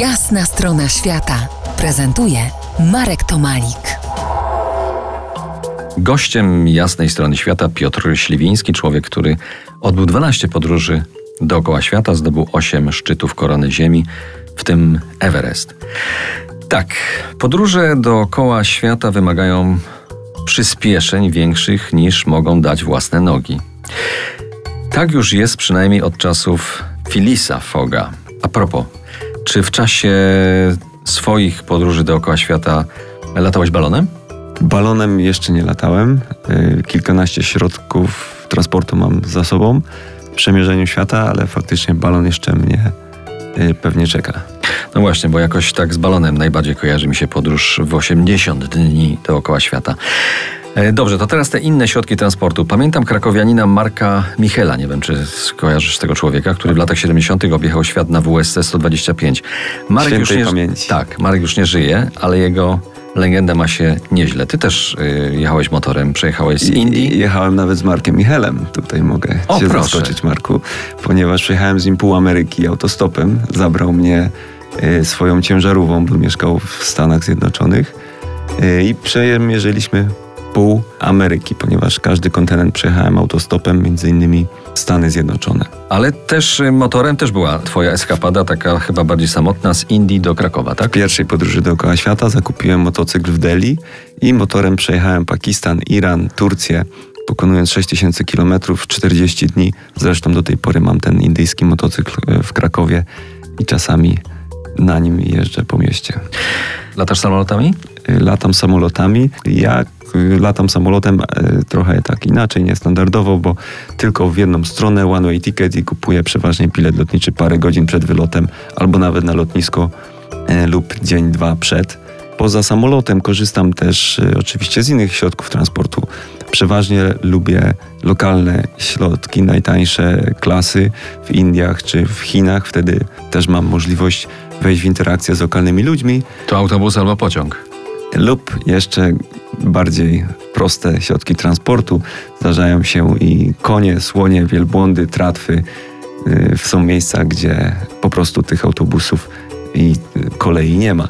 Jasna strona świata prezentuje Marek Tomalik. Gościem jasnej strony świata Piotr Śliwiński, człowiek, który odbył 12 podróży dookoła świata, zdobył 8 szczytów korony Ziemi, w tym Everest. Tak, podróże dookoła świata wymagają przyspieszeń większych niż mogą dać własne nogi. Tak już jest przynajmniej od czasów Philisa Foga. A propos, czy w czasie swoich podróży dookoła świata latałeś balonem? Balonem jeszcze nie latałem. Y, kilkanaście środków transportu mam za sobą w przemierzeniu świata, ale faktycznie balon jeszcze mnie y, pewnie czeka. No właśnie, bo jakoś tak z balonem najbardziej kojarzy mi się podróż w 80 dni dookoła świata. E, Dobrze, to teraz te inne środki transportu. Pamiętam krakowianina Marka Michela, nie wiem czy kojarzysz tego człowieka, który w latach 70. objechał świat na WSC 125. Marek Świętej nie, pamięci. Tak, Marek już nie żyje, ale jego legenda ma się nieźle. Ty też y, jechałeś motorem, przejechałeś z Indii. Jechałem nawet z Markiem Michelem. Tutaj mogę O, cię proszę. zaskoczyć, Marku, ponieważ przejechałem z nim pół Ameryki autostopem. Zabrał mnie y, swoją ciężarówką, bo mieszkał w Stanach Zjednoczonych i przemierzyliśmy pół Ameryki, ponieważ każdy kontynent przejechałem autostopem, między innymi Stany Zjednoczone. Ale też y, motorem też była twoja eskapada, taka chyba bardziej samotna, z Indii do Krakowa, W tak? pierwszej podróży dookoła świata zakupiłem motocykl w Delhi i motorem przejechałem Pakistan, Iran, Turcję, pokonując 6000 km w 40 dni. Zresztą do tej pory mam ten indyjski motocykl e, w Krakowie i czasami na nim jeżdżę po mieście. Latasz samolotami? E, Latam samolotami. Ja e, latam samolotem e, trochę tak inaczej, niestandardowo, bo tylko w jedną stronę one way ticket i kupuję przeważnie bilet lotniczy parę godzin przed wylotem albo nawet na lotnisko e, lub dzień, dwa przed. Poza samolotem korzystam też e, oczywiście z innych środków transportu. Przeważnie lubię lokalne środki, najtańsze klasy w Indiach czy w Chinach. Wtedy też mam możliwość wejść w interakcję z lokalnymi ludźmi To autobus albo pociąg. lub jeszcze bardziej proste środki transportu. Zdarzają się i konie, słonie, wielbłądy, tratwy. Yy, Są miejsca, gdzie po prostu tych autobusów i kolei nie ma.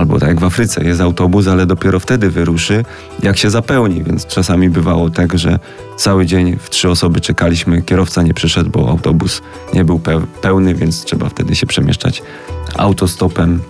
Albo tak jak w Afryce, jest autobus, ale dopiero wtedy wyruszy, jak się zapełni. Więc czasami bywało tak, że cały dzień w trzy osoby czekaliśmy, kierowca nie przyszedł, bo autobus nie był pe- pełny, więc trzeba wtedy się przemieszczać autostopem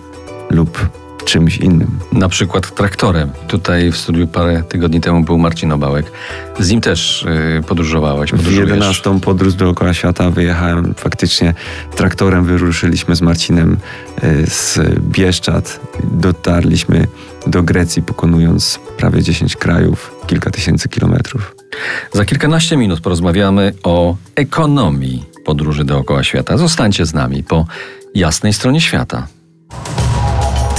lub czymś innym. Na przykład traktorem. Tutaj w studiu parę tygodni temu był Marcin Obałek. Z nim też y, podróżowałeś, W podróżujesz. 11 podróż dookoła świata wyjechałem faktycznie traktorem, wyruszyliśmy z Marcinem y, z Bieszczad. Dotarliśmy do Grecji, pokonując prawie 10 krajów, kilka tysięcy kilometrów. Za kilkanaście minut porozmawiamy o ekonomii podróży dookoła świata. Zostańcie z nami po jasnej stronie świata.